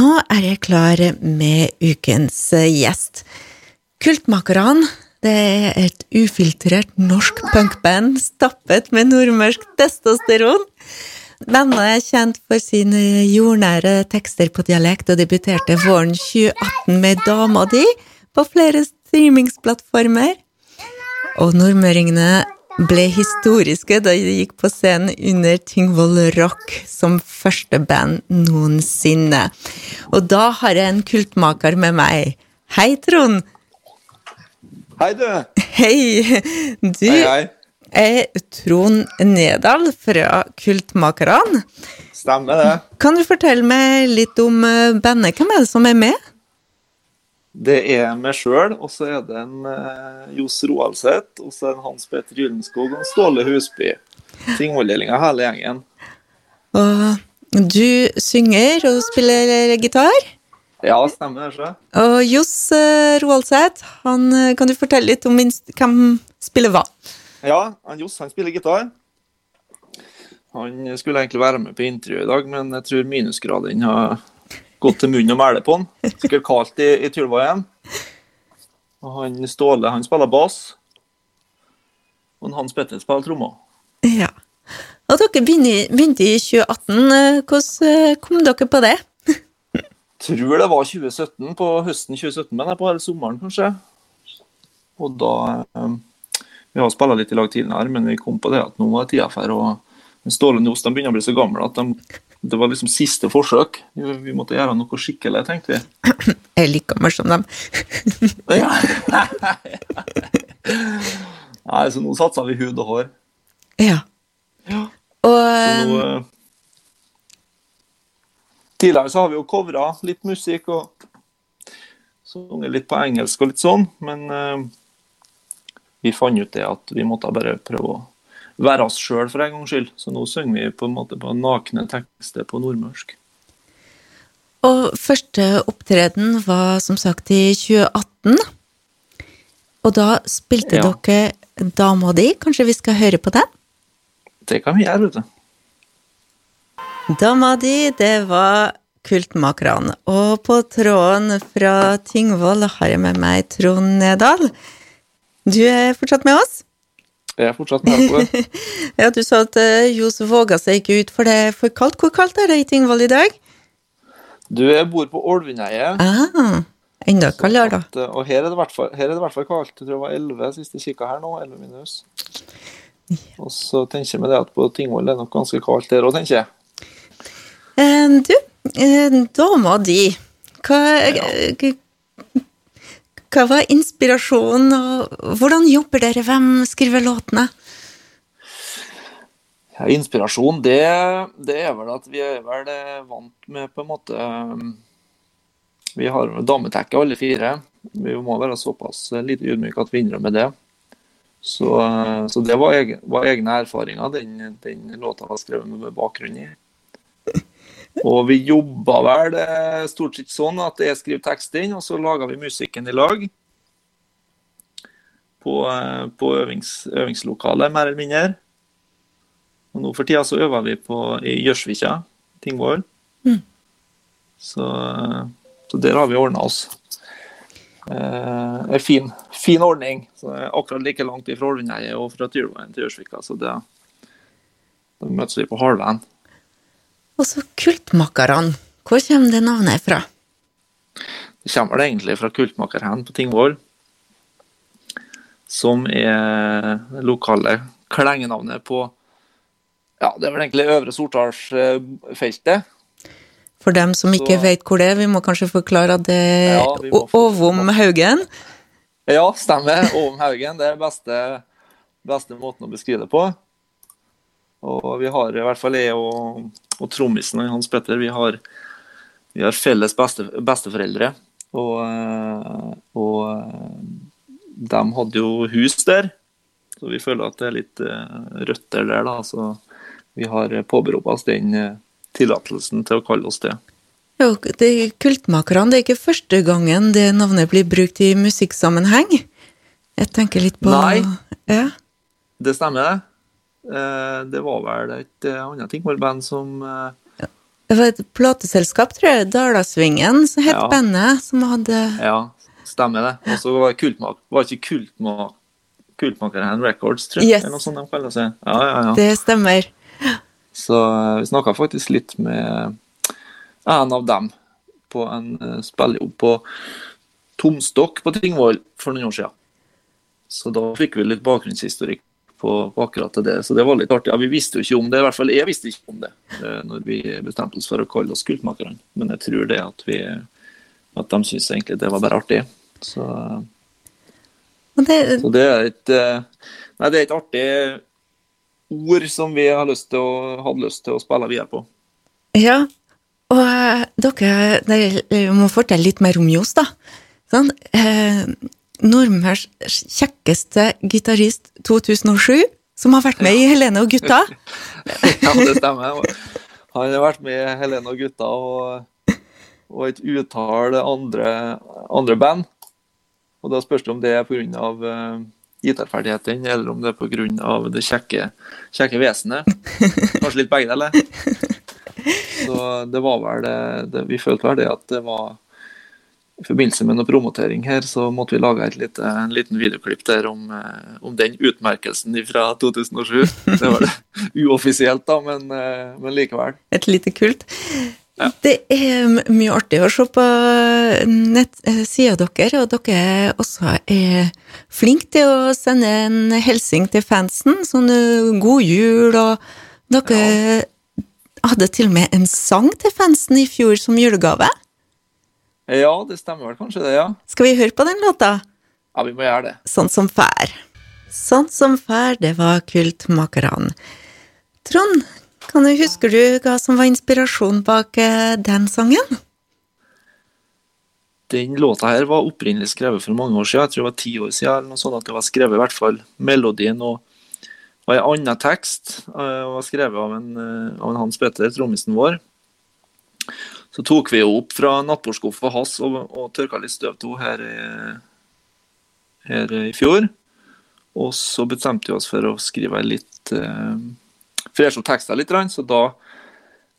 nå er jeg klar med ukens eh, gjest. Kultmakerne det er et ufiltrert norsk punkband stappet med nordmørsk testosteron. Bandet er kjent for sine jordnære tekster på dialekt og debuterte våren 2018 med Dama di på flere streamingsplattformer. Og nordmøringene ble historiske da de gikk på scenen under Tingvoll Rock som første band noensinne. Og da har jeg en kultmaker med meg. Hei, Trond! Hei, du! Hei! Du Hei, hei. er Trond Nedal fra Kultmakerne. Stemmer det. Kan du fortelle meg litt om eh, bandet? Hvem er det som er med? Det er meg sjøl, og så er det en uh, Johs Roaldseth, og så er det en Hans Petter Gyllenskog og en Ståle Husby. Tingvolldelinga, hele gjengen. Og du synger og spiller gitar? Ja, stemmer det. så. Og Johs uh, Roaldseth, han, eh, kan du fortelle litt om hvem spiller hva? Ja, han Johs han spiller gitar. Han skulle egentlig være med på intervjuet i dag, men jeg tror minusgraden har gått til munnen og mæle på han. Sikkert kaldt i, i Tylvaien. Og han Ståle han spiller bass. Og han Hans Petter spiller trommer. Ja. Og dere begynte, i 2018. eh, Hvordan eh, kom dere på det? tror det var 2017, på høsten 2017, men det er på hele sommeren kanskje. Og da eh, Vi har spilt litt i lag tidligere, men vi kom på det at nå var det tida for å Ståle og Johs begynner å bli så gamle at de, det var liksom siste forsøk. Vi, måtte gjøre noe skikkelig, tenkte vi. Jeg liker meg som dem. Ja. Nei, så nå satsa vi hud og hår. Ja. Ja. Og Så nå eh, eh, Tidligere så har vi jo covra litt musikk og sunget litt på engelsk og litt sånn, men uh, vi fant ut det at vi måtte bare prøve å være oss sjøl for en gangs skyld. Så nå synger vi på en måte på nakne tekster på nordmørsk. Og første opptreden var som sagt i 2018. Og da spilte Ja. dere Dama di. Kanskje vi skal høre på den? Det kan vi gjøre, vet du. Dama di, det var Kultmakerne. Og på tråden fra Tingvoll har jeg med meg Trond Nedal. Du er fortsatt med oss? Jeg er fortsatt med på det. Ja, du sa at uh, Johs våga seg ikke ut, for det er for kaldt. Hvor kaldt er det i Tingvoll i dag? Du, jeg bor på Ålvundeiet. Ah, enda kaldere, da. Eh, Og her er det i hvert fall, kaldt. Jeg tror det var 11 sist jeg kikka her nå. 11 minus. Og så tenker jeg meg det at på Tingvoll er det nok ganske kaldt der òg, tenker jeg. Eh, du, eh, dama di, hva, Ja. Hva var inspirasjonen, og hvordan jobber dere? Hvem skriver låtene? Ja, inspirasjon, det, det er vel at vi er vel eh, vant med på en måte eh, Vi har dametekke alle fire. Vi må være såpass eh, lite ydmyke at vi innrømmer det. Så, så det var, egen, var egne erfaringer den, den låta var skrevet med bakgrunn i. Og vi jobba vel eh, stort sett sånn at jeg skriver teksten, og så laga vi musikken i lag. På, eh, på øvings, øvingslokalet, mer eller mindre. Og nå for tida så øver vi på i Gjørsvika, Tingvoll. Mm. Så, så der har vi ordna oss. Eh, en fin, fin ordning. Så det er akkurat like langt fra Ålvundeidet og fra Tyrveien til Gjørsvika. Så det, da møtes vi på halvveien. Og så Kultmakerne. Hvor kommer det navnet fra? Det kommer det egentlig fra Kultmakerhen på Tingvoll. Som er det lokale klengenavnet på Ja, det er vel egentlig Øvre Sortdalsfeltet. For dem som ikke Så- vet hvor det er, vi må kanskje forklare at det er Ja, Åvom Haugen. Ja, stemmer. Åvom Haugen. Det er beste, beste måten å beskrive det på. Og vi har i hvert fall jeg og, og trommisen Hans Petter, vi har, vi har felles beste, besteforeldre. Og, eh, og eh, de hadde jo hus der, så vi føler at det er litt eh, røtter der, da. Så vi har påberopt oss den tillatelsen til å kalle oss det. Jo, det er Kultmakerne, det er ikke første gangen det navnet blir brukt i musikksammenheng. Jeg tenker litt på Nei. Ja. Det stemmer, det. Eh, var vel et eh, annet Tingvoll-band som eh, Det var et plateselskap, tror jeg, Dalasvingen, som het Ja. bandet, som hadde Ja, stemmer det. Og så var det kultmak, var ikke kultmak, Kultmakeren Records, tror jeg. Yes. Eller noe sånt de kaller seg. Ja, ja, ja. Det stemmer. Så vi snakka faktisk litt med en av dem på en spillejobb på Tomstokk på Tingvoll for noen år siden. Så da fikk vi litt bakgrunnshistorikk på, på akkurat det. Så det var litt artig. Ja, vi visste jo ikke om det, i hvert fall jeg visste ikke om det eh, når vi bestemte oss for å kalle oss Kultmakerne. Men jeg tror det at vi at de syntes egentlig det var bare artig. Så, det, så det er et eh, Nei, det er et artig ord som vi har lyst til å, hadde lyst til å spille videre på. ja. Og eh, dere, dere må fortelle litt mer om Johs, da. Sånn, eh, Nordmørs kjekkeste gitarist 2007, som har vært med i Helene og gutta. Ja, det stemmer. Han har vært med i Helene og gutta og, og et utall andre, andre band. Og da spørs det om det er pga. Uh, gitarferdighetene, eller om det er pga. det kjekke, kjekke vesenet. Kanskje litt begge deler. Så det var vel det, det Vi følte vel det at det var i forbindelse med noe promotering her, så måtte vi lage lite, en liten videoklipp der om, eh, om den utmerkelsen fra 2007. Det var det uoffisielt, da, men, eh, men likevel. Et lite kult. Det er mye artig å se på nettsida dere, og dere også er flinke til å sende en hilsen til fansen. Sånn eh, god jul, og dere hadde til og med en sang til fansen i fjor som julegave. Ja, det stemmer vel kanskje det, ja. Skal vi høre på den låta? Ja, vi må gjøre det. Sånn som fær. Sånn som fær, det var Kultmakerne. Trond, kan du husker du hva som var inspirasjonen bak eh, den sangen? Den låta her var opprinnelig skrevet for mange år siden. Jeg tror det var ti år siden. eller noe sånt at det var skrevet i hvert fall melodien og, og en annen tekst. Det var skrevet av en, eh, av en Hans Petter, trommisen vår. Så tok vi henne opp fra nattbordskuffa hans og, og tørka litt støv til henne her, i- her i fjor. Og så bestemte vi oss for å skrive litt eh, Freshe opp tekster litt, så da,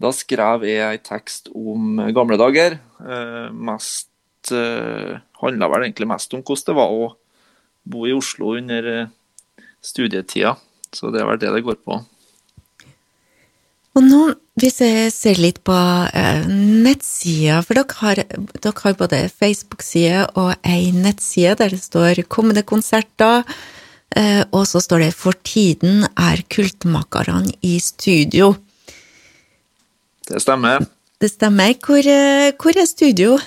da skrev jeg en tekst om gamle dager. Eh, mest eh, Handla vel egentlig mest om hvordan det var å bo i Oslo under eh, studietida. Så det er vel det det går på. Og nå, hvis jeg ser litt på uh, nettsida, for dere har, dere har både Facebook-side og ei nettside der det står kommende konserter, uh, og så står det 'For tiden er kultmakerne i studio'. Det stemmer. Det stemmer. Hvor, uh, hvor er studio?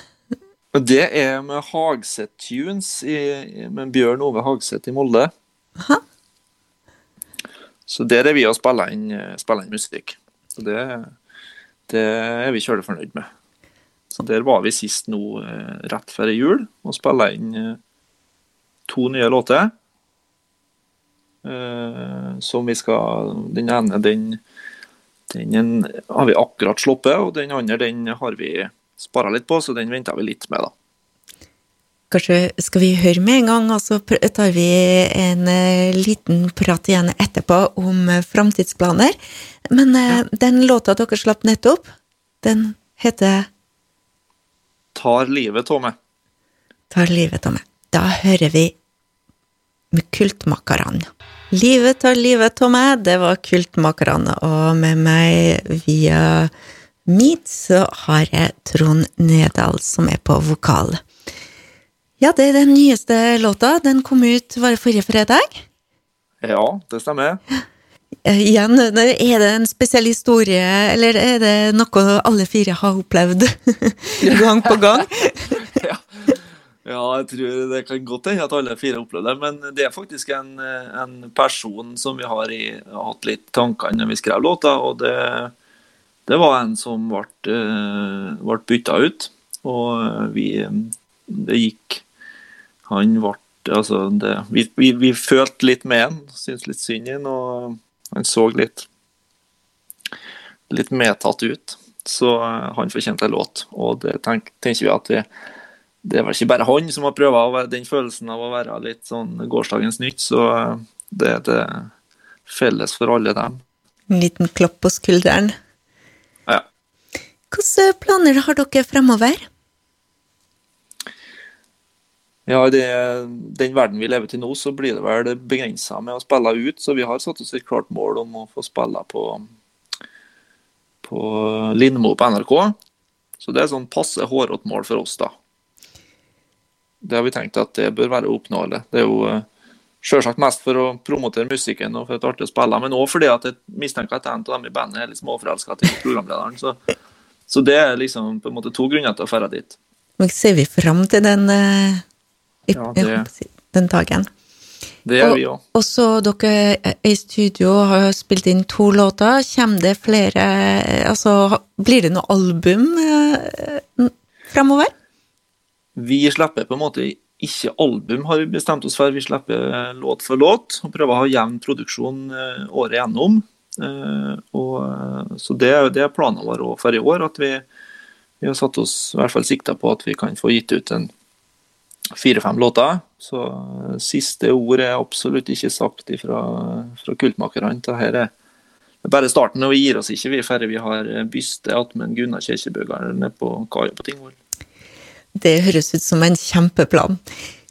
Det er med Hagseth Tunes i, med Bjørn Ove Hagseth i Molde. Aha. Så der er vi og spiller inn, spiller inn musikk. Så det, det er vi kjølig fornøyd med. Så der var vi sist nå eh, rett før jul og spilla inn eh, to nye låter. Eh, som vi skal Den ene den, den har vi akkurat sluppet, og den andre den har vi spara litt på, så den venter vi litt med, da. Kanskje skal vi høre med en gang, og så tar vi en eh, liten prat igjen etterpå om uh, framtidsplaner. Men ja. den låta dere slapp nettopp, den heter Tar livet av meg. Tar livet av meg. Da hører vi med Kultmakerne. Livet tar livet av meg, det var Kultmakerne, og med meg via Meet så har jeg Trond Nedal som er på vokal. Ja, det er den nyeste låta. Den kom ut var det forrige fredag. Ja, det stemmer. Eh, Igjen, er det en spesiell historie, eller er det noe alle fire har opplevd gang på gang? ja. ja, jeg tror det kan godt hende at alle fire opplever det. Men det er faktisk en, en person som vi har i, hatt litt tanker når vi skrev låta. Og det, det var en som ble, eh, ble bytta ut. Og vi Det gikk Han ble Altså, det, vi, vi, vi følte litt med han, syntes litt synd i han, og han så litt litt medtatt ut. Så eh, han fortjente en låt, og det tenk, tenker vi at det, det er vel ikke bare han som har prøvd den følelsen av å være litt sånn gårsdagens nytt, så eh, det er det felles for alle dem. En liten klapp på skulderen. Ja. Hvilke planer har dere fremover? Ja, i den verden vi lever til nå, så blir det vel begrensa med å spille ut. Så vi har satt oss et klart mål om å få spille på, på Lindmo på NRK. Så det er sånn passe hårete mål for oss, da. Det har vi tenkt at det bør være oppnåelig. Det er jo sjølsagt selvsagt mest for å promotere musikken og for et artig å spille, men òg fordi at jeg mistenker at en av dem i bandet er litt småforelska til programlederen. Så, så det er liksom på en måte to grunner til å dra dit. Men ser vi fram til den, eh, Ja, det- den dagen? Det gjør vi òg. Og så dere er i studio har spilt inn to låter. Kommer det flere Altså, blir det noe album eh, fremover? Vi slipper på en måte ikke album, har vi bestemt oss for. Vi slipper låt for låt og prøver å ha jevn produksjon eh, året gjennom. Eh, Og, eh, så det, det er planen vår for i år. at vi, vi har satt oss i hvert fall sikta på at vi kan få gitt ut en fire-fem låter. Så eh, siste ord er absolutt ikke sagt fra, fra kultmakerne. Dette er er bare starten, og vi gir oss ikke vi før vi har byste attmed Gunnar Kirkebøger nede på kaia på Tingvoll. Det høres ut som en kjempeplan.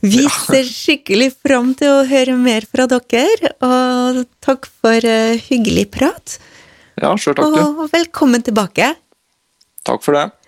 Vi ser skikkelig fram til å høre mer fra dere, og takk for eh, hyggelig prat. Ja, sjøl takk, du. Og velkommen tilbake. Takk for det.